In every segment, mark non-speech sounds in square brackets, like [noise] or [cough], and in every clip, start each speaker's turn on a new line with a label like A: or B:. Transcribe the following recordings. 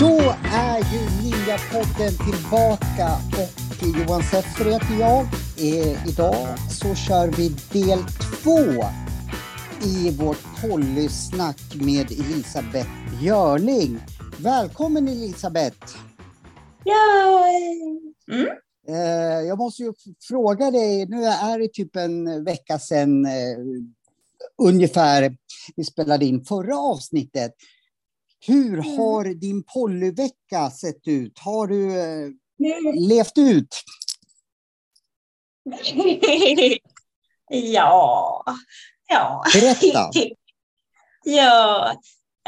A: Då är ju tillbaka och Johan Seffer heter jag. Eh, idag så kör vi del två i vårt pollysnack med Elisabeth Björling. Välkommen Elisabeth!
B: Ja! Mm.
A: Eh, jag måste ju fråga dig, nu är det typ en vecka sedan eh, ungefär vi spelade in förra avsnittet. Hur
B: Mm.
A: har din polyvecka sett ut? Har du
B: Mm.
A: levt ut? [laughs]
B: ja. Ja.
A: Berätta. [laughs]
B: ja.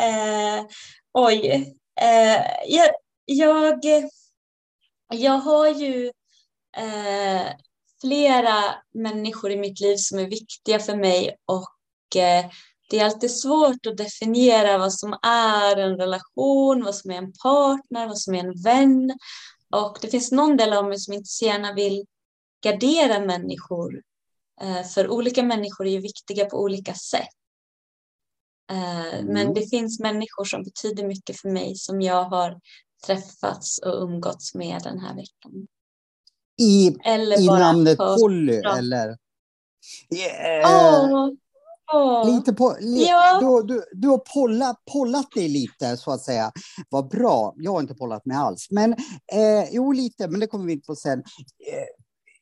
B: Eh, oj. Eh, jag, jag, jag har ju eh, flera människor i mitt liv som är viktiga för mig och eh, det är alltid svårt att definiera vad som är en relation, vad som är en partner, vad som är en vän. Och det finns någon del av mig som inte så gärna vill gardera människor. Eh, för olika människor är ju viktiga på olika sätt. Eh,
A: Mm.
B: Men det finns människor som betyder mycket för mig som jag har träffats och umgåtts med den här veckan.
A: I,
B: Eller
A: i namnet
B: hört
A: Polly,
B: dem.
A: eller? Eh,
B: Åh, åh.
A: Lite på, li,
B: Ja.
A: du, du, du har pollat, pollat dig lite, så att säga. Vad bra. Jag har inte pollat mig alls. Men, eh, jo, lite, men det kommer vi in på sen. Eh,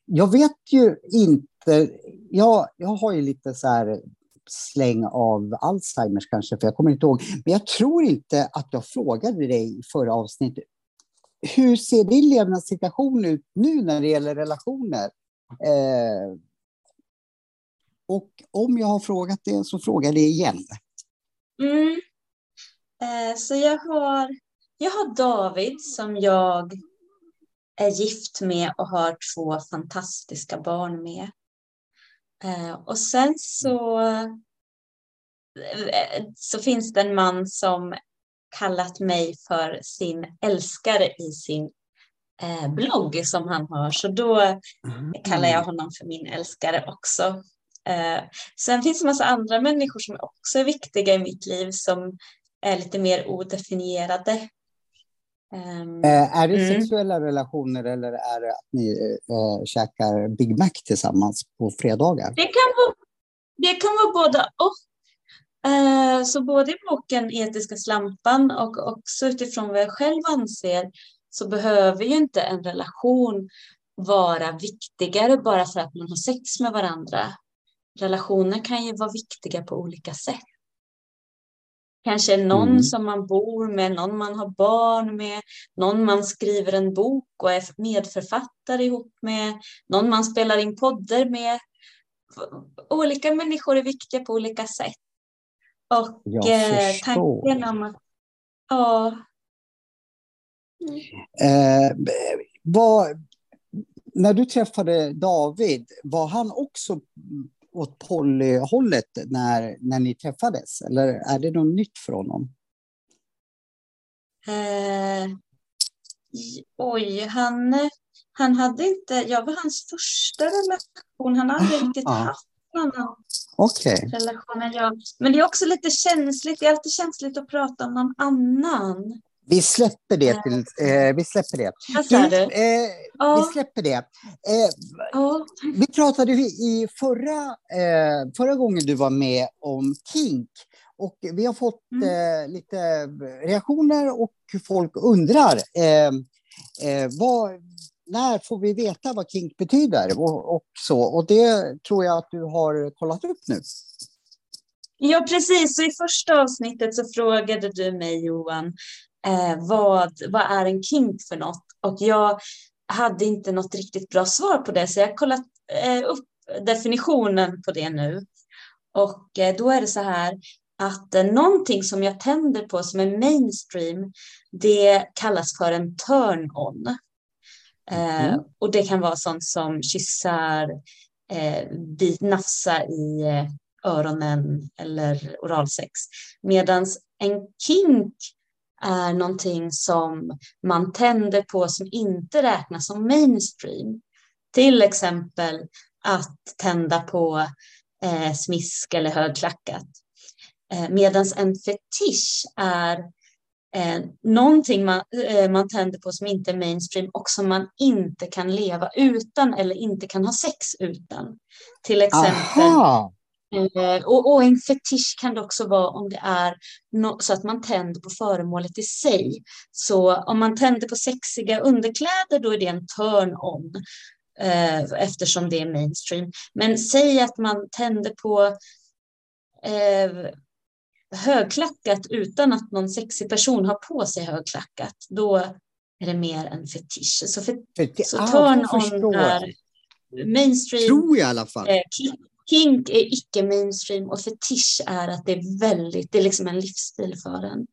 A: jag vet ju inte... Jag, jag har ju lite så här släng av Alzheimers kanske, för jag kommer inte ihåg. Men jag tror inte att jag frågade dig i förra avsnittet. Hur ser din levnadssituation ut nu när det gäller relationer? Eh, och om jag har frågat det så frågar det igen.
B: Mm. Eh, så jag har, jag har David som jag är gift med och har två fantastiska barn med. Eh, och sen så, eh, så finns det en man som kallat mig för sin älskare i sin eh, blogg som han har. Så då kallar jag honom för min älskare också. Sen finns det en massa andra människor som också är viktiga i mitt liv som är lite mer odefinierade.
A: Eh, är det
B: Mm.
A: sexuella relationer eller är det att ni eh, käkar Big Mac tillsammans på fredagar?
B: det, kan vara, det kan vara både och. Eh, så både i boken Etiska slampan och också utifrån vad jag själv anser så behöver ju inte en relation vara viktigare bara för att man har sex med varandra. Relationer kan ju vara viktiga på olika sätt. Kanske någon
A: Mm.
B: som man bor med, någon man har barn med, någon man skriver en bok och är medförfattare ihop med, någon man spelar in poddar med. Olika människor är viktiga på olika sätt. Och eh, tanken om att, ja,
A: Eh, vad, när du träffade David, var han också åt polyhållet när, när ni träffades? Eller är det något nytt för honom?
B: Eh, oj, han, han hade inte, jag var hans första relation. Han hade aldrig riktigt
A: Aha.
B: haft någon
A: Okej.
B: relation jag. Men det är också lite känsligt, det är alltid känsligt att prata om någon annan.
A: Vi släpper det. Till, eh, vi släpper det.
B: Du?
A: eh, vi
B: Ja,
A: släpper det. Eh,
B: ja,
A: Vi pratade i förra, eh, förra gången du var med om kink. Och vi har fått
B: Mm.
A: eh, lite reaktioner och folk undrar eh, vad, när får vi veta vad kink betyder och, och så. Och det tror jag att du har kollat upp nu.
B: ja, precis. Så i första avsnittet så frågade du mig, Johan, eh, vad, vad är en kink för något? Och jag hade inte något riktigt bra svar på det, så jag har kollat eh, upp definitionen på det nu. Och eh, då är det så här att eh, någonting som jag tänder på som är mainstream, det kallas för en turn-on. Eh,
A: Mhm.
B: och det kan vara sånt som kyssar, eh, bit, nafsa i eh, öronen eller oralsex. Medan en kink är någonting som man tänder på som inte räknas som mainstream. Till exempel att tända på eh, smisk eller högklackat. Eh, Medan en fetisch är eh, någonting man, eh, man tänder på som inte är mainstream och som man inte kan leva utan eller inte kan ha sex utan. Till exempel. Aha. Eh, och, och, en fetisch kan det också vara om det är no så att man tänder på föremålet i sig. Så om man tänder på sexiga underkläder då är det en turn-on eh, eftersom det är mainstream. Men säg att man tänder på eh, högklackat utan att någon sexig person har på sig högklackat. Då är det mer en fetisch. Så, för,
A: för så turn-on är
B: mainstream.
A: Tror jag i alla fall. Eh,
B: Kink är icke mainstream och fetisch är att det är väldigt, det är liksom en livsstil för en.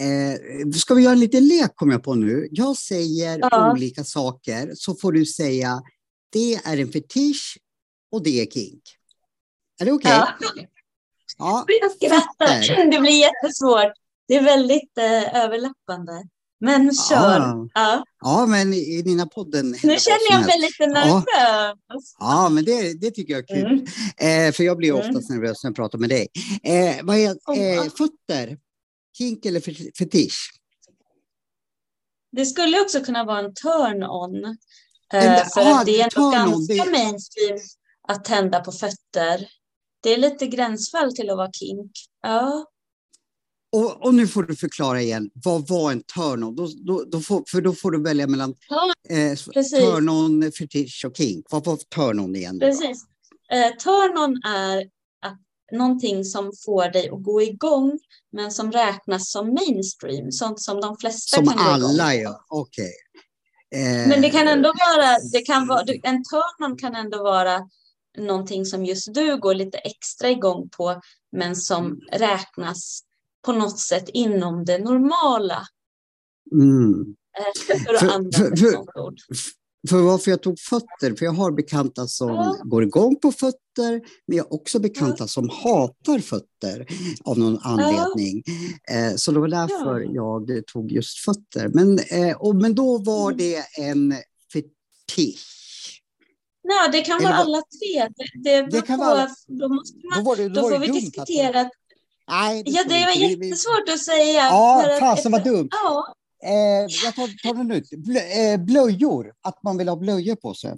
A: Eh, ska vi göra en liten lek kom jag på nu. Jag säger ja. olika saker så får du säga det är en fetisch och det är kink. Är det okej? Okay? Ja.
B: ja. Jag skrattar. Det blir jättesvårt. Det är väldigt eh, överlappande. Men kör. Ja,
A: ja. ja men i dina podden.
B: Nu känner jag mig lite nervös. Ja,
A: ja men det, det tycker jag är kul. Mm. Eh, för jag blir mm. oftast nervös när jag pratar med dig. Eh, vad är eh, fötter? Kink eller fetisch?
B: Det skulle också kunna vara en turn-on. Eh, för ah, det är nog ganska det... mainstream att tända på fötter. Det är lite gränsfall till att vara kink. Ja.
A: Och, och, nu får du förklara igen, vad var en turn-on? Då, då, då får, för då får du välja mellan ja, eh, turn-on, fetisch och kink. Vad var turn-on igen?
B: Precis. Eh, turn-on är att, någonting som får dig att gå igång, men som räknas som mainstream, sånt som de flesta
A: som
B: kan gå igång
A: Som alla gör, okej.
B: Okay. Eh, men det kan ändå vara, det kan vara, en turn-on kan ändå vara någonting som just du går lite extra igång på, men som mm. räknas på något sätt inom det normala.
A: Mm. Eh, för, för, för, för, för varför jag tog fötter, för jag har bekanta som ja. går igång på fötter, men jag har också bekanta ja. som hatar fötter av någon anledning. Ja. Eh, så det var därför jag tog just fötter. Men, eh, och, men då var mm. det en fetisch.
B: Nej, det kan vara alla tre. Det, det, det kan på, vara, då, måste man, då, det, då, då får vi diskutera Nej, det ja, det var jättesvårt att säga.
A: Ja, fasen vad dumt. Ja. Eh, jag tar, tar den ut. Blö, eh, blöjor, att man vill ha blöjor på sig.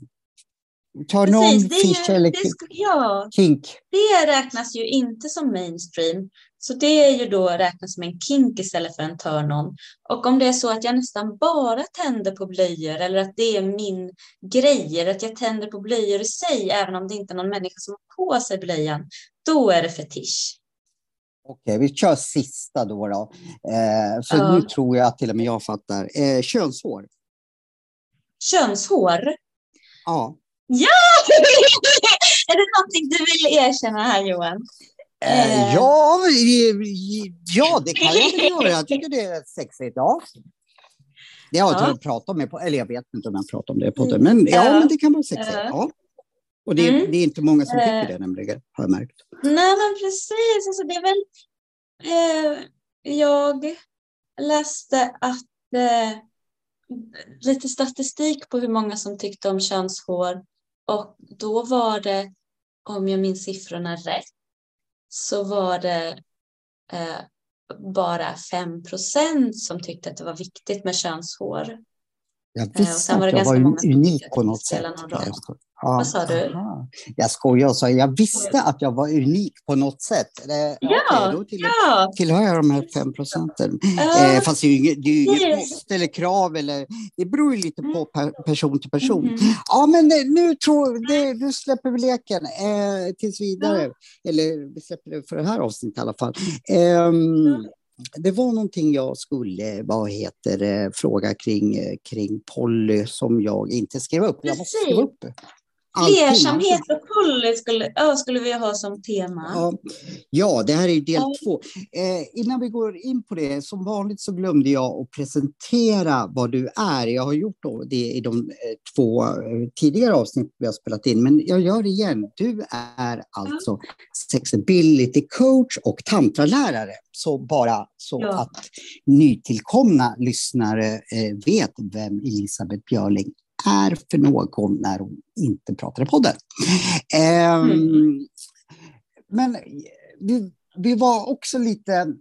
A: Det fish eller det, ja, kink?
B: Det räknas ju inte som mainstream. Så det är ju då räknas som en kink istället för en turn-on. Och om det är så att jag nästan bara tänder på blöjor eller att det är min grej, eller att jag tänder på blöjor i sig, även om det inte är någon människa som har på sig blöjan, då är det fetisch.
A: Okej, vi kör sista då. då. Eh, för ja. nu tror jag att till och med jag fattar. Eh, könshår.
B: Könshår?
A: Ja.
B: Ja! [laughs] är det någonting du vill erkänna här Johan?
A: Eh, eh. ja, ja, det kan jag väl göra. Jag tycker det är sexigt. Ja. Det har jag ja. pratat om, eller jag vet inte om jag pratat om det på det, men ja, ja men det kan vara sexigt. Ja. Och det, mm. det, är inte många som tycker det nämligen, har jag märkt.
B: Nej, men precis. Alltså, det är väl... Eh, jag läste att eh, lite statistik på hur många som tyckte om könshår och då var det, om jag minns siffrorna rätt, så var det eh, bara 5 procent som tyckte att det var viktigt med könshår.
A: Jag eh, visste att jag var unik på något sätt.
B: Ja, Vad sa du?
A: Aha. Jag skojar och sa jag visste att jag var unik på något sätt. Det,
B: ja, okay, då till, ja.
A: tillhör jag de här fem procenten. Uh, eh, fast det är ju det är inget måste eller krav. Eller, det beror ju lite på per, person till person. Mm. Ja, men nu, tror, det, nu släpper vi leken eh, tills vidare. Uh. Eller vi släpper det för det här avsnittet i alla fall. Um, det var någonting jag skulle, vad heter fråga kring, kring Polly som jag inte skrev upp. Jag måste skriva upp.
B: Flersamhet och poly skulle, ja, skulle vi ha som tema.
A: Ja, ja det här är del ja. två. Eh, innan vi går in på det, som vanligt så glömde jag att presentera vad du är. Jag har gjort det i de eh, två eh, tidigare avsnitt vi har spelat in, men jag gör det igen. Du är alltså ja. sexability coach och tantralärare. Så bara så ja. att nytillkomna lyssnare eh, vet vem Elisabeth Björling är för någon när hon inte pratar i podden. Mm. Um, men vi, vi var också lite...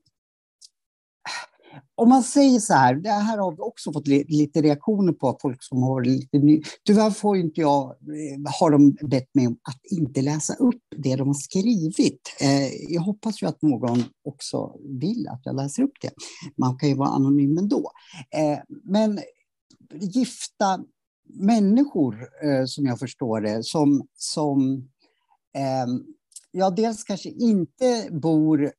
A: Om man säger så här, det här har vi också fått lite reaktioner på, folk som har lite ny... Tyvärr får inte jag, eh, har de bett mig att inte läsa upp det de har skrivit. Eh, jag hoppas ju att någon också vill att jag läser upp det. Man kan ju vara anonym ändå. Eh, men gifta människor, eh, som jag förstår det, som, som eh, ja, dels kanske inte bor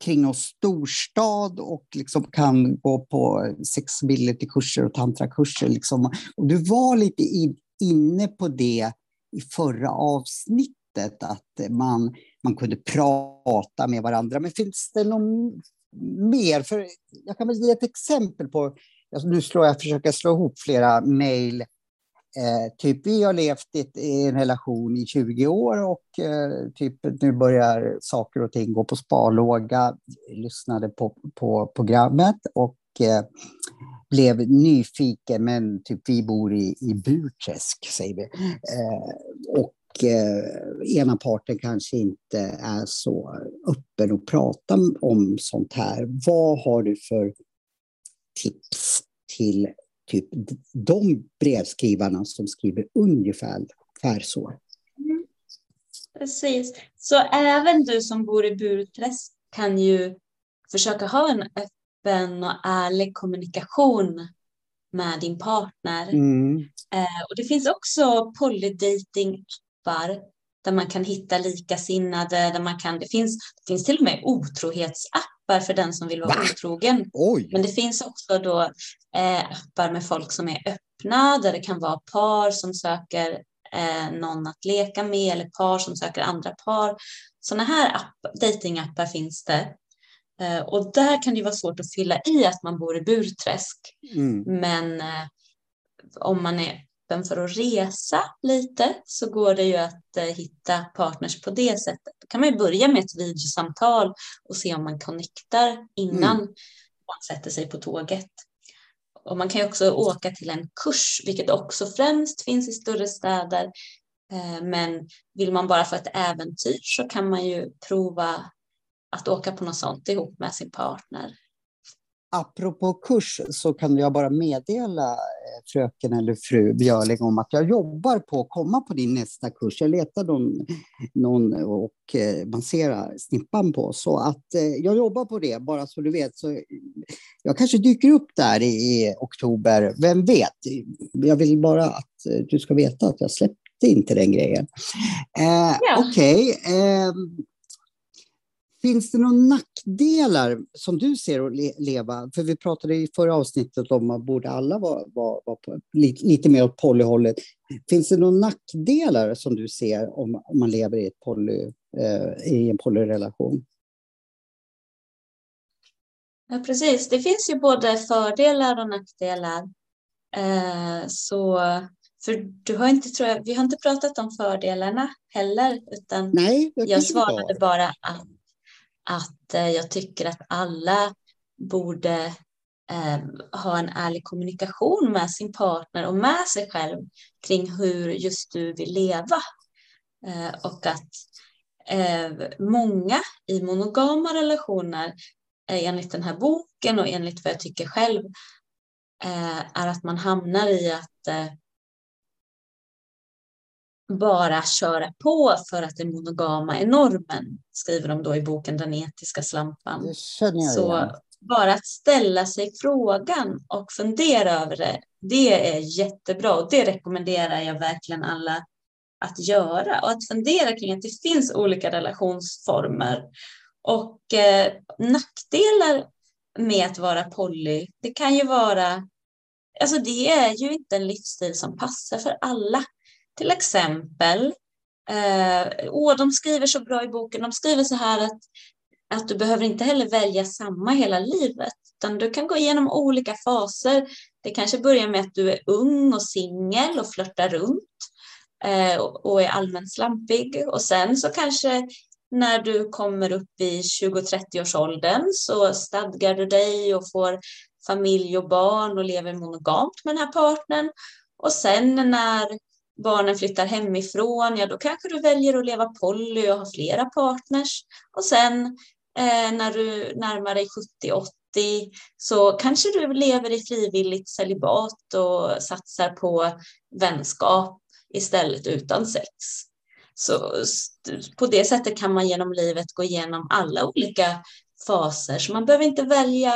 A: kring någon storstad och liksom kan gå på sexability-kurser och tantrakurser. Liksom. Och du var lite in, inne på det i förra avsnittet, att man, man kunde prata med varandra. Men finns det något mer? För jag kan väl ge ett exempel på Alltså, nu slår jag, försöker slå ihop flera mejl. Eh, typ vi har levt i en relation i 20 år och eh, typ nu börjar saker och ting gå på sparlåga. Lyssnade på, på programmet och eh, blev nyfiken, men typ vi bor i, i Burträsk, säger vi. Eh, och eh, ena parten kanske inte är så öppen och pratar om sånt här. Vad har du för tips till typ de brevskrivarna som skriver ungefär så.
B: Mm. Precis. Så även du som bor i Burträsk kan ju försöka ha en öppen och ärlig kommunikation med din partner. Mm. Eh, och det finns också polydating-appar där man kan hitta likasinnade, där man kan, det finns, det finns till och med otrohetsappar appar för den som vill vara Va? otrogen. Oj. Men det finns också då eh, appar med folk som är öppna, där det kan vara par som söker eh, någon att leka med eller par som söker andra par. Sådana här app, datingappar finns det. Eh, och där kan det vara svårt att fylla i att man bor i Burträsk. Mm. Men eh, om man är öppen för att resa lite så går det ju att eh, hitta partners på det sättet. Då kan man ju börja med ett videosamtal och se om man connectar innan mm. man sätter sig på tåget. Och man kan ju också åka till en kurs, vilket också främst finns i större städer. Eh, men vill man bara få ett äventyr så kan man ju prova att åka på något sånt ihop med sin partner
A: apropå kurs så kan jag bara meddela eh, fröken eller fru Björling om att jag jobbar på att komma på din nästa kurs. Jag letar någon, någon och eh, massera snippan på. Så att eh, jag jobbar på det, bara så du vet. Så jag kanske dyker upp där i, i oktober, vem vet? Jag vill bara att du ska veta att jag släppte inte den grejen. Eh, ja. Okej. Okay. Eh, Finns det några nackdelar som du ser att leva? För vi pratade i förra avsnittet om att borde alla vara, vara, vara på, lite, lite mer åt polyhållet. Finns det några nackdelar som du ser om, om man lever i, ett poly, eh, i en polyrelation?
B: Ja, precis. Det finns ju både fördelar och nackdelar. Eh, så, för du har inte, tror jag, vi har inte pratat om fördelarna heller, utan
A: Nej,
B: jag svarade bara att att eh, jag tycker att alla borde eh, ha en ärlig kommunikation med sin partner och med sig själv kring hur just du vill leva. Eh, och att eh, många i monogama relationer eh, enligt den här boken och enligt vad jag tycker själv eh, är att man hamnar i att bara köra på för att det monogama är normen, skriver de då i boken Den etiska slampan. Så igen. bara att ställa sig frågan och fundera över det, det är jättebra och det rekommenderar jag verkligen alla att göra och att fundera kring att det finns olika relationsformer. Och eh, nackdelar med att vara poly, det kan ju vara, alltså det är ju inte en livsstil som passar för alla till exempel, eh, åh, de skriver så bra i boken, de skriver så här att, att du behöver inte heller välja samma hela livet, utan du kan gå igenom olika faser. Det kanske börjar med att du är ung och singel och flörtar runt eh, och är allmänt slampig och sen så kanske när du kommer upp i 20-30-årsåldern så stadgar du dig och får familj och barn och lever monogamt med den här partnern. Och sen när barnen flyttar hemifrån, ja då kanske du väljer att leva poly och ha flera partners. Och sen eh, när du närmar dig 70-80 så kanske du lever i frivilligt celibat och satsar på vänskap istället utan sex. Så på det sättet kan man genom livet gå igenom alla olika faser. Så man behöver inte välja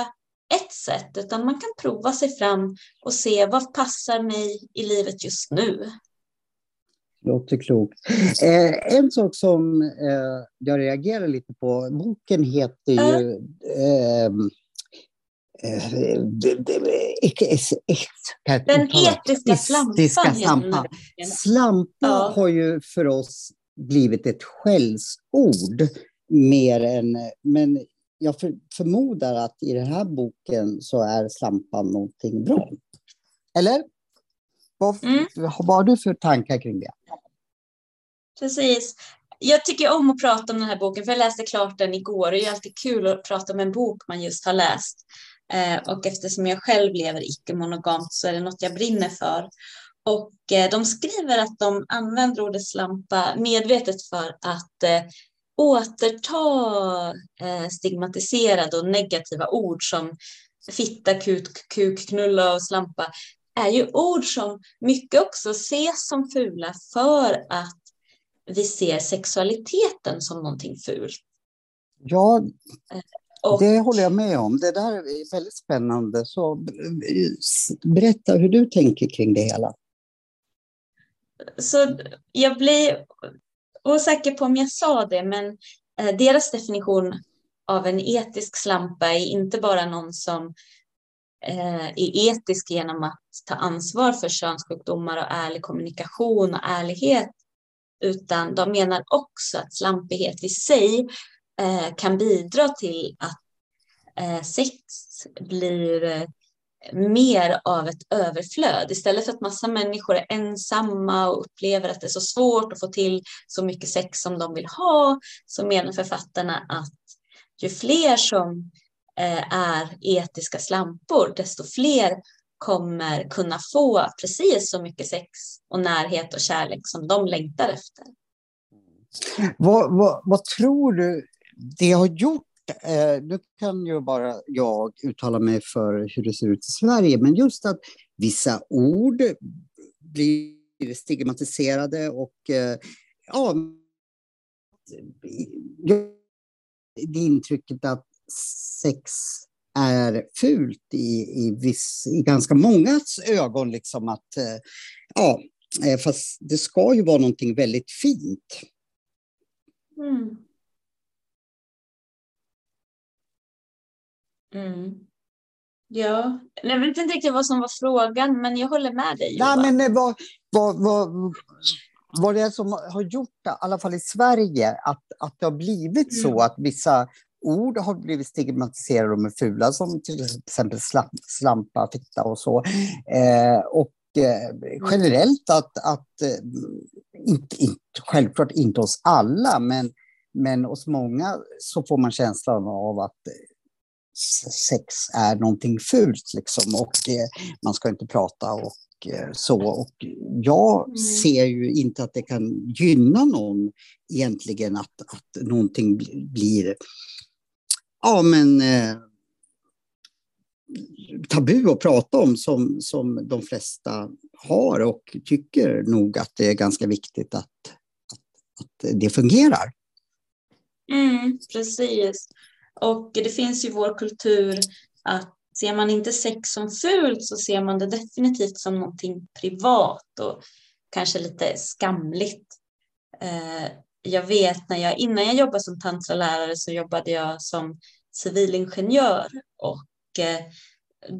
B: ett sätt, utan man kan prova sig fram och se vad passar mig i livet just nu.
A: Låter klokt. Eh, en sak som eh, jag reagerar lite på, boken heter ju äh.
B: Den etiska slampan.
A: Slampa, slampa ja. har ju för oss blivit ett skällsord mer än... Men jag för, förmodar att i den här boken så är slampan någonting bra. Eller? Vad, mm. har du för tankar kring det?
B: Precis. Jag tycker om att prata om den här boken, för jag läste klart den igår. Det är alltid kul att prata om en bok man just har läst. Eh, och eftersom jag själv lever icke-monogamt så är det något jag brinner för. Och eh, de skriver att de använder ordet slampa medvetet för att eh, återta stigmatiserade och negativa ord som fitta, kuk, kuk, knulla och slampa är ju ord som mycket också ses som fula för att vi ser sexualiteten som någonting fult.
A: Ja, och, det håller jag med om. Det där är väldigt spännande. Så berätta hur du tänker kring det hela.
B: Så jag blir osäker på om jag sa det, men eh, deras definition av en etisk slampa är inte bara någon som eh, Eh, är etisk genom att ta ansvar för könssjukdomar och ärlig kommunikation och ärlighet, utan de menar också att slampighet i sig eh, kan bidra till att eh, sex blir eh, mer av ett överflöd. Istället för att massa människor är ensamma och upplever att det är så svårt att få till så mycket sex som de vill ha, så menar författarna att ju fler som eh, Eh, är etiska slampor, desto fler kommer kunna få precis så mycket sex och närhet och kärlek som de längtar efter.
A: Vad, vad, vad tror du det har gjort eh, nu kan ju bara jag uttala mig för hur det ser ut i Sverige, men just att vissa ord blir stigmatiserade och eh, ja, det intrycket att sex är fult i, i, viss, i ganska mångas ögon. Liksom att, eh, ja, eh, fast det ska ju vara någonting väldigt fint.
B: Mm. Mm. Ja, jag vet inte riktigt vad som var frågan, men jag håller med dig.
A: Nej, men vad, vad, vad, vad det är som har gjort, i alla fall i Sverige, att, att det har blivit mm. så att vissa ord har blivit stigmatiserade och är fula, som till exempel slamp, slampa, fitta och så. Eh, och eh, generellt att, att eh, inte, inte, självklart inte hos alla, men, men hos många så får man känslan av att sex är någonting fult liksom och man ska inte prata och så. Och jag mm. ser ju inte att det kan gynna någon egentligen att, att någonting blir ja, men, eh, tabu att prata om som, som de flesta har och tycker nog att det är ganska viktigt att, att, att det fungerar.
B: Mm, precis. Och det finns ju vår kultur att ser man inte sex som fult så ser man det definitivt som någonting privat och kanske lite skamligt. Eh, jag vet när jag, innan jag jobbade som tantralärare så jobbade jag som civilingenjör och eh,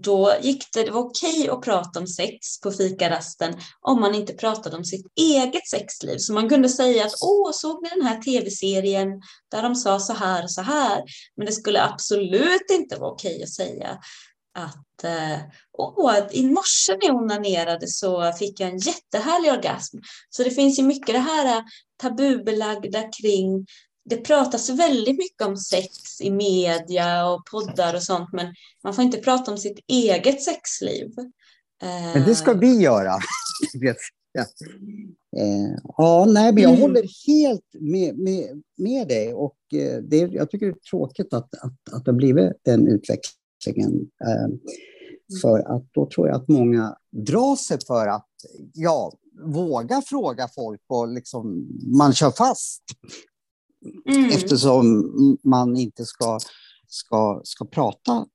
B: då gick det, det var okej att prata om sex på fikarasten om man inte pratade om sitt eget sexliv. Så man kunde säga att åh, såg ni den här tv-serien där de sa så här och så här? Men det skulle absolut inte vara okej att säga att eh, åh, i morse när jag onanerade så fick jag en jättehärlig orgasm. Så det finns ju mycket det här tabubelagda kring det pratas väldigt mycket om sex i media och poddar och sånt, men man får inte prata om sitt eget sexliv.
A: Men det ska vi göra. [laughs] ja. Eh, ja, nej, men jag mm. håller helt med, med, med dig och eh, det, jag tycker det är tråkigt att, att, att det har blivit den utvecklingen. Eh, för att då tror jag att många drar sig för att ja, våga fråga folk och liksom, man kör fast. Mm. Eftersom man inte ska, ska, ska prata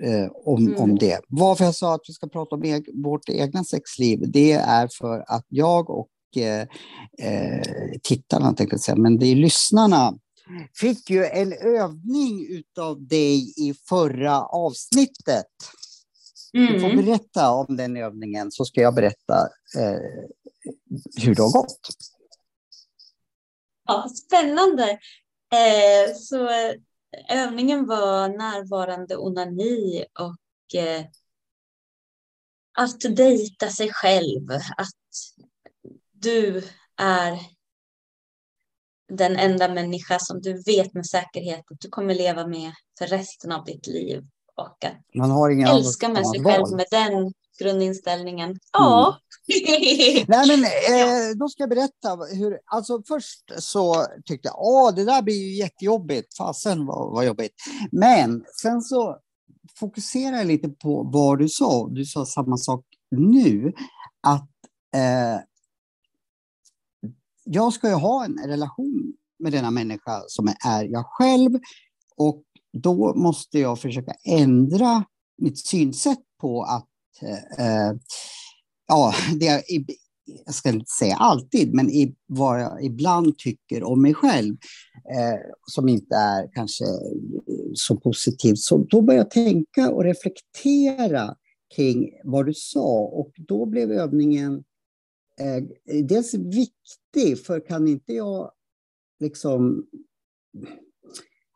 A: eh, om, mm. om det. Varför jag sa att vi ska prata om eg vårt egna sexliv, det är för att jag och eh, eh, tittarna, tänkte jag säga, men det är lyssnarna, fick ju en övning utav dig i förra avsnittet. Mm. Du får mm. berätta om den övningen, så ska jag berätta eh, hur det har gått.
B: Ja, spännande. Eh, så övningen var närvarande onani och eh, att dejta sig själv. Att du är den enda människa som du vet med säkerhet att du kommer leva med för resten av ditt liv. Och att
A: Man har ingen
B: älska med sig själv med den grundinställningen. Ja. Mm.
A: Nej, [laughs] men, eh, då ska jag berätta. Hur, alltså först så tyckte jag att det där blir ju jättejobbigt. Fasen vad, vad jobbigt. Men sen så fokuserar jag lite på vad du sa. Du sa samma sak nu. Att eh, jag ska ju ha en relation med denna människa som är jag själv. Och då måste jag försöka ändra mitt synsätt på att eh, eh ja, det, jag ska inte säga alltid, men i, vad jag ibland tycker om mig själv, eh, som inte är kanske så positivt, så då börjar jag tänka och reflektera kring vad du sa och då blev övningen eh, dels viktig, för kan inte jag liksom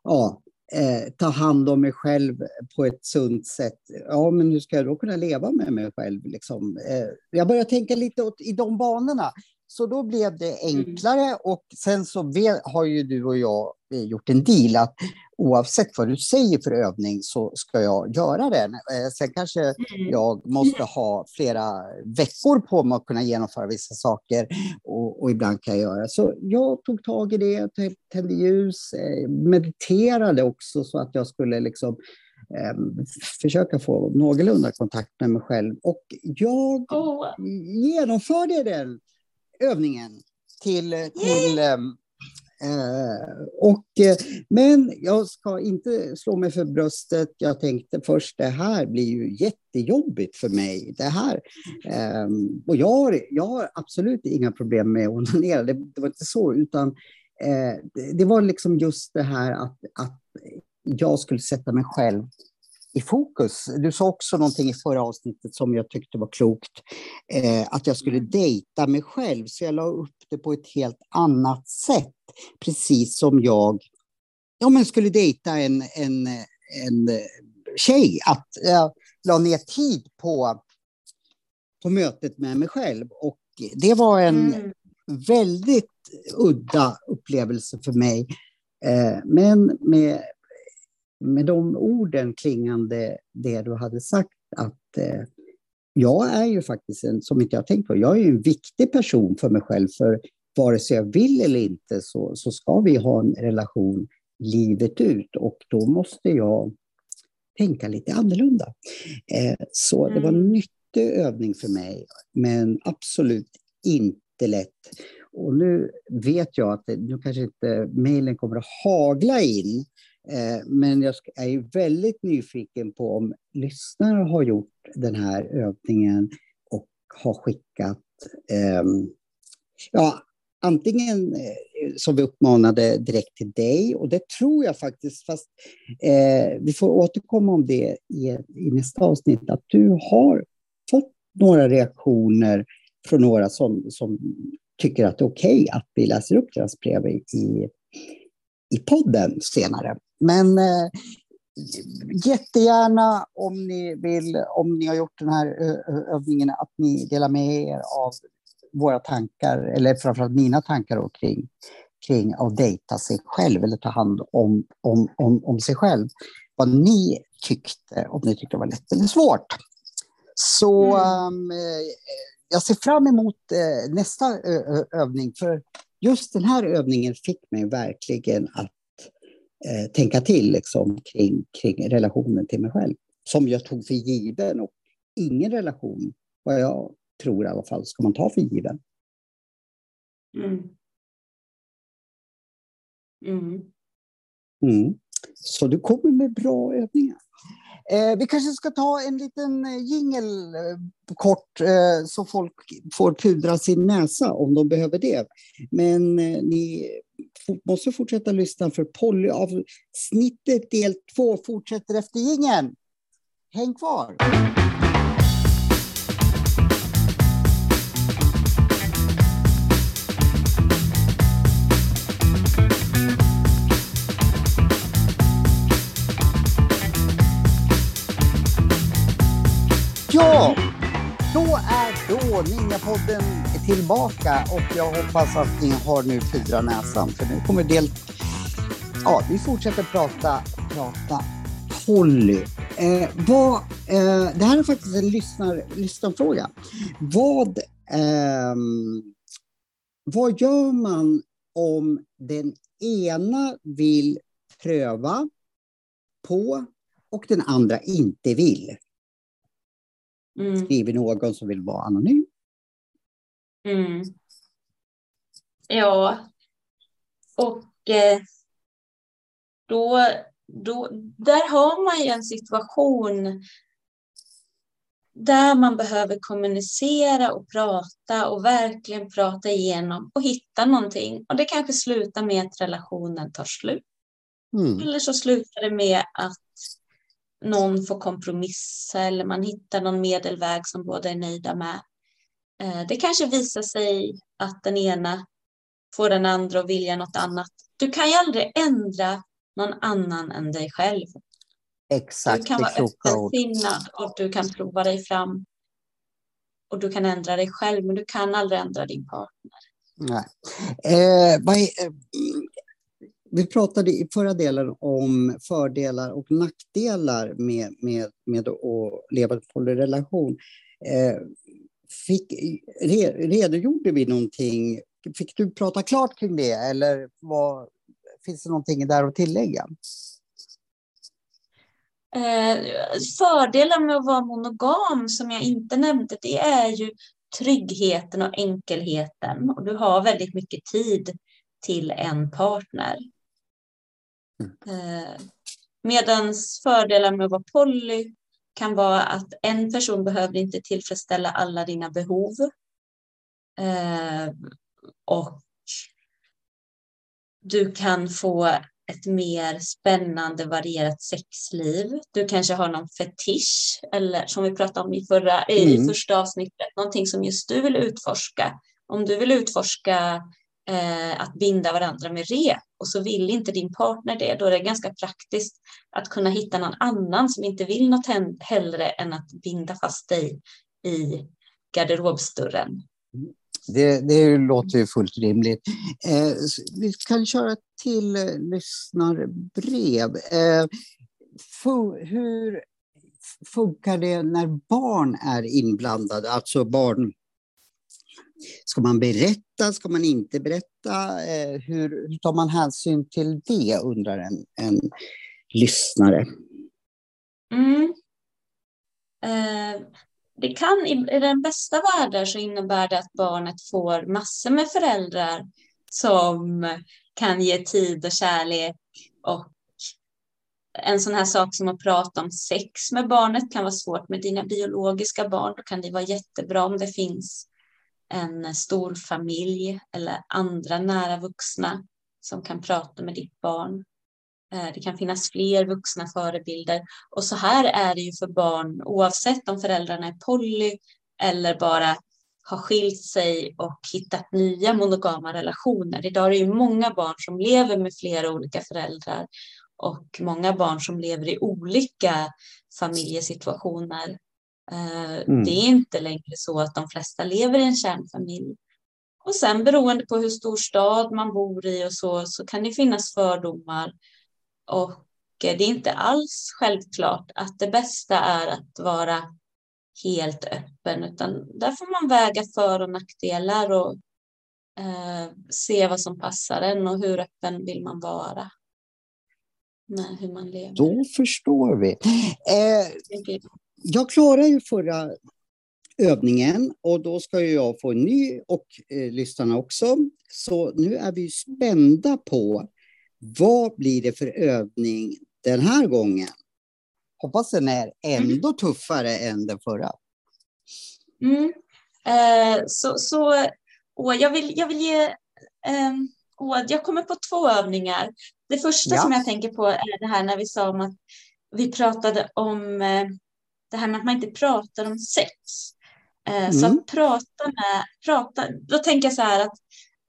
A: ja, eh, ta hand om mig själv på ett sunt sätt. Ja, men hur ska jag då kunna leva med mig själv? Liksom? Eh, jag börjar tänka lite åt, i de banorna. Så då blev det mm. enklare och sen så har ju du och jag eh, gjort en deal att oavsett vad du säger för övning så ska jag göra den. Eh, sen kanske mm. jag måste ha flera veckor på mig att kunna genomföra vissa saker och, och ibland kan jag göra. Så jag tog tag i det, tände ljus, eh, mediterade också så att jag skulle liksom eh, försöka få någorlunda kontakt med mig själv. Och jag oh. genomförde den övningen till, till Eh, och, eh, men jag ska inte slå mig för bröstet. Jag tänkte först, det här blir ju jättejobbigt för mig. Det här. Eh, och jag har, jag har absolut inga problem med att [laughs] onanera, det, det var inte så, utan eh, det, det, var liksom just det här att, att jag skulle sätta mig själv i fokus. Du sa också någonting i förra avsnittet som jag tyckte var klokt. Eh, att jag skulle mm. dejta mig själv, så jag la upp det på ett helt annat sätt. Precis som jag ja, men skulle dejta en, en, en tjej. Att jag la ner tid på, på mötet med mig själv. Och det var en mm. väldigt udda upplevelse för mig. Eh, men med med de orden klingande det du hade sagt att eh, jag är ju faktiskt en, som inte jag tänkt på, jag är ju en viktig person för mig själv. För vare sig jag vill eller inte så, så ska vi ha en relation livet ut och då måste jag tänka lite annorlunda. Eh, så det var en mm. nyttig övning för mig, men absolut inte lätt. Och nu vet jag att nu kanske inte mejlen kommer att hagla in, Eh, men jag är väldigt nyfiken på om lyssnare har gjort den här övningen och har skickat ehm, ja, antingen eh, som vi uppmanade direkt till dig, och det tror jag faktiskt, fast eh, vi får återkomma om det i, i nästa avsnitt, att du har fått några reaktioner från några som, som tycker att det är okej okay att vi läser upp deras brev i, i podden senare. Men eh, jättegärna om ni vill, om ni har gjort den här övningen, att ni delar med er av våra tankar, eller framförallt mina tankar kring, kring att dejta sig själv eller ta hand om, om, om, om sig själv. Vad ni tyckte, om ni tyckte det var lätt eller svårt. Så mm. um, jag ser fram emot uh, nästa övning, för just den här övningen fick mig verkligen att uh, tänka till liksom, kring, kring relationen till mig själv, som jag tog för given. Och ingen relation, vad jag tror i alla fall, ska man ta för given. Mm. Mm. Mm. Så du kommer med bra övningar. Eh, vi kanske ska ta en liten eh, jingel eh, kort eh, så folk får pudra sin näsa om de behöver det. Men eh, ni måste fortsätta lyssna för Polly-avsnittet del två fortsätter efter jingeln. Häng kvar! Ja, då är då Ninjapodden tillbaka och jag hoppas att ni har nu fyra näsan för nu kommer del... Ja, vi fortsätter prata, prata Polly. Eh, vad, eh, det här är faktiskt en lyssnar, lyssnarfråga. Vad, eh, vad gör man om den ena vill pröva på och den andra inte vill? Mm. Skriver någon som vill vara anonym.
B: Mm. Ja, och eh, då, då, där har man ju en situation där man behöver kommunicera och prata och verkligen prata igenom och hitta någonting. Och det kanske slutar med att relationen tar slut. Mm. Eller så slutar det med att någon får kompromissa eller man hittar någon medelväg som båda är nöjda med. Eh, det kanske visar sig att den ena får den andra att vilja något annat. Du kan ju aldrig ändra någon annan än dig själv.
A: Exakt.
B: Du kan vara öppensinnad och du kan prova dig fram. Och du kan ändra dig själv, men du kan aldrig ändra din partner.
A: Nej. Eh, vad är, vi pratade i förra delen om fördelar och nackdelar med, med, med att leva i en relation. Eh, fick, redogjorde vi någonting? Fick du prata klart kring det eller vad, finns det någonting där att tillägga?
B: Eh, fördelen med att vara monogam som jag inte nämnde, det är ju tryggheten och enkelheten. Och du har väldigt mycket tid till en partner. Eh, medans fördelar med att vara poly kan vara att en person behöver inte tillfredsställa alla dina behov. Eh, och du kan få ett mer spännande varierat sexliv. Du kanske har någon fetisch eller som vi pratade om i, förra, mm. i första avsnittet, någonting som just du vill utforska. Om du vill utforska eh, att binda varandra med rep och så vill inte din partner det, då är det ganska praktiskt att kunna hitta någon annan som inte vill något hellre än att binda fast dig i garderobsdörren.
A: Det, det låter ju fullt rimligt. Eh, vi kan köra till eh, lyssnarbrev. Eh, för, hur funkar det när barn är inblandade? Alltså barn Ska man berätta? Ska man inte berätta? Eh, hur, hur tar man hänsyn till det, undrar en, en lyssnare.
B: Mm. Eh, det kan, i, i den bästa världen så innebär det att barnet får massor med föräldrar som kan ge tid och kärlek och en sån här sak som att prata om sex med barnet kan vara svårt med dina biologiska barn. Då kan det vara jättebra om det finns en stor familj eller andra nära vuxna som kan prata med ditt barn. Eh, det kan finnas fler vuxna förebilder och så här är det ju för barn oavsett om föräldrarna är poly eller bara har skilt sig och hittat nya monogama relationer. Idag är det ju många barn som lever med flera olika föräldrar och många barn som lever i olika familjesituationer. Eh, mm. Det är inte längre så att de flesta lever i en kärnfamilj. Och sen beroende på hur stor stad man bor i och så, så kan det finnas fördomar. Och det är inte alls självklart att det bästa är att vara helt öppen, utan där får man väga för och nackdelar och eh, se vad som passar en och hur öppen vill man vara med hur man lever.
A: Då förstår vi. Eh, jag klarade ju förra övningen och då ska jag få en ny och eh, lyssnarna också. Så nu är vi spända på vad blir det för övning den här gången? Hoppas den är ändå mm. tuffare än den förra.
B: Mm. Eh, så så åh, jag, vill, jag vill ge... Eh, åh, jag kommer på två övningar. Det första ja. som jag tänker på är det här när vi sa om att vi pratade om eh, det här med att man inte pratar om sex. Eh, mm. Så att prata med, prata, då tänker jag så här att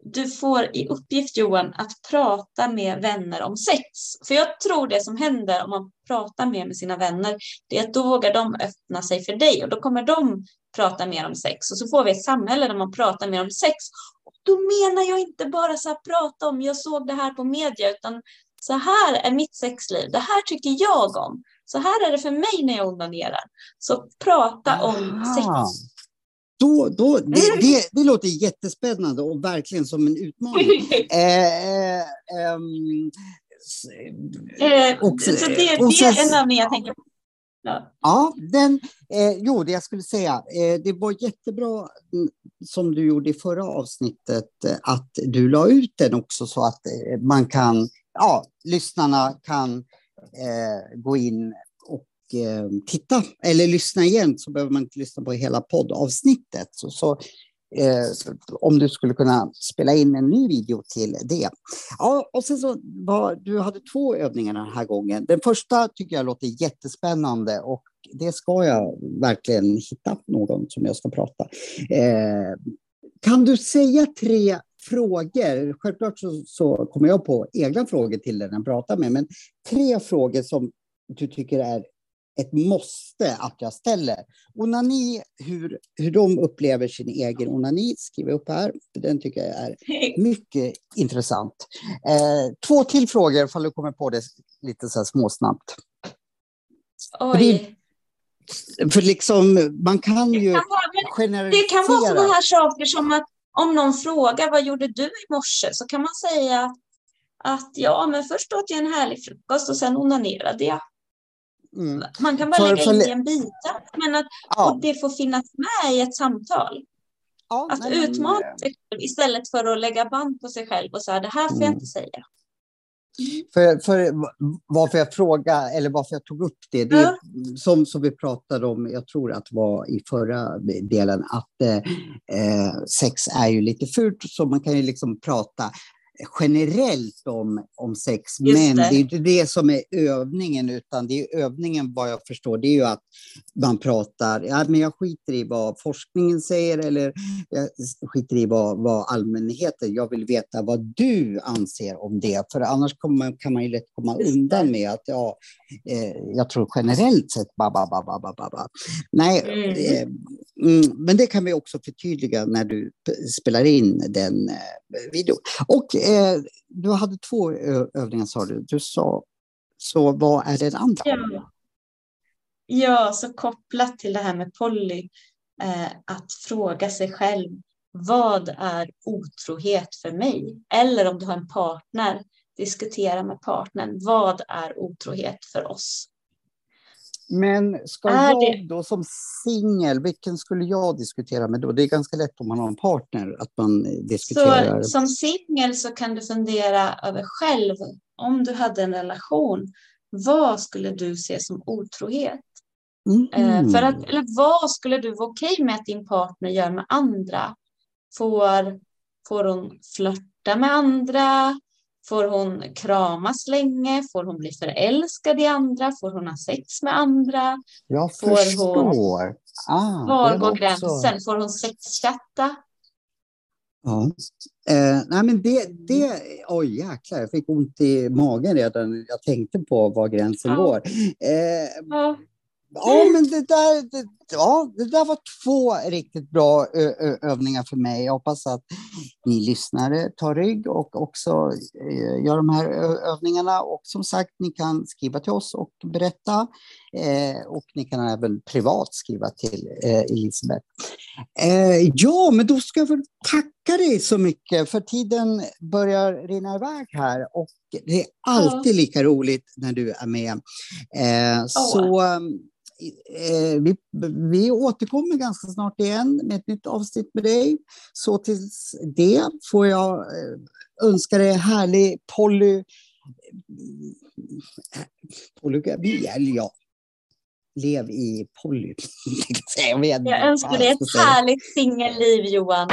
B: du får i uppgift Johan att prata med vänner om sex. För jag tror det som händer om man pratar mer med sina vänner, det är att då vågar de öppna sig för dig och då kommer de prata mer om sex och så får vi ett samhälle där man pratar mer om sex. Och då menar jag inte bara så här prata om, jag såg det här på media, utan så här är mitt sexliv, det här tycker jag om. Så här är det för mig när jag onanerar. Så prata om sex.
A: Då, då, det, mm. det, det, låter jättespännande och verkligen som en utmaning. [laughs] eh,
B: um, och, så det, det är en övning jag tänker på.
A: Ja, ja den, eh, jo, det jag skulle säga, eh, det var jättebra mm, som du gjorde i förra avsnittet, eh, att du la ut den också så att eh, man kan, ja, lyssnarna kan eh, gå in eh, titta eller lyssna igen så behöver man inte lyssna på hela poddavsnittet. Så, så eh, om du skulle kunna spela in en ny video till det. Ja, och sen så var, du hade två övningar den här gången. Den första tycker jag låter jättespännande och det ska jag verkligen hitta någon som jag ska prata. Eh, kan du säga tre frågor? Självklart så, så, kommer jag på egna frågor till den jag pratar med, men tre frågor som du tycker är ett måste att jag ställer. Onani, hur, hur de upplever sin egen onani, skriver jag upp här. Den tycker jag är mycket intressant. Eh, två till frågor, ifall du kommer på det lite så här småsnabbt.
B: Oj. För,
A: det, för liksom, man kan ju det kan generalisera.
B: Det kan vara sådana här saker som att om någon frågar vad gjorde du i morse så kan man säga att ja, men först åt jag en härlig frukost och sen onanerade jag. Mm. Man kan bara för, lägga för, in en bita, men att ja. och det får finnas med i ett samtal. Ja, att nej, utmana sig själv istället för att lägga band på sig själv och säga det här får mm. jag inte säga.
A: För, för varför jag frågar, eller varför jag tog upp det, det är, som, som vi pratade om, jag tror att det var i förra delen, att eh, sex är ju lite fult, så man kan ju liksom prata generellt om, om sex, Just men det. det är inte det som är övningen, utan det är övningen vad jag förstår, det är ju att man pratar, ja, men jag skiter i vad forskningen säger eller jag skiter i vad, vad allmänheten, jag vill veta vad du anser om det, för annars man, kan man ju lätt komma Just undan det. med att ja, eh, jag tror generellt sett, ba, ba, ba, ba, ba, ba. Nej, mm. Eh, mm, men det kan vi också förtydliga när du spelar in den eh, videon. Och eh, du hade två övningar sa du. Du sa, så vad är den andra?
B: Ja. ja, så kopplat till det här med poly, eh, att fråga sig själv vad är otrohet för mig? Eller om du har en partner, diskutera med partnern. Vad är otrohet för oss?
A: Men ska är jag det... då som singel, vilken skulle jag diskutera med då? Det är ganska lätt om man har en partner att man diskuterar.
B: Så, som singel så kan du fundera över själv, om du hade en relation, vad skulle du se som otrohet? Mm. För att, eller vad skulle du vara okej med att din partner gör med andra? Får, får hon flörta med andra? Får hon kramas länge? Får hon bli förälskad i andra? Får hon ha sex med andra?
A: Jag
B: Får
A: förstår.
B: Hon,
A: ah,
B: var går gränsen? Får hon sexchatta?
A: Ja. Eh, nej men det, det, oj jäklar, jag fick ont i magen redan jag tänkte på var gränsen ja. går. Eh, ja. Ja. men det där, det, ja, det där var två riktigt bra övningar för mig. Jag hoppas att ni lyssnare tar rygg och också eh, gör de här övningarna. Och som sagt, ni kan skriva till oss och berätta. Eh, och ni kan även privat skriva till eh, Elisabeth. Eh, ja, men då ska jag väl tacka dig så mycket för tiden börjar rinna iväg här och det är alltid lika roligt när du är med. Eh, så Eh, vi, vi återkommer ganska snart igen med ett nytt avsnitt med dig. Så tills det får jag eh, önska dig härlig poly... Polygami, eller ja. Lev i poly. [laughs]
B: jag önskar dig ett härligt singelliv, Johan.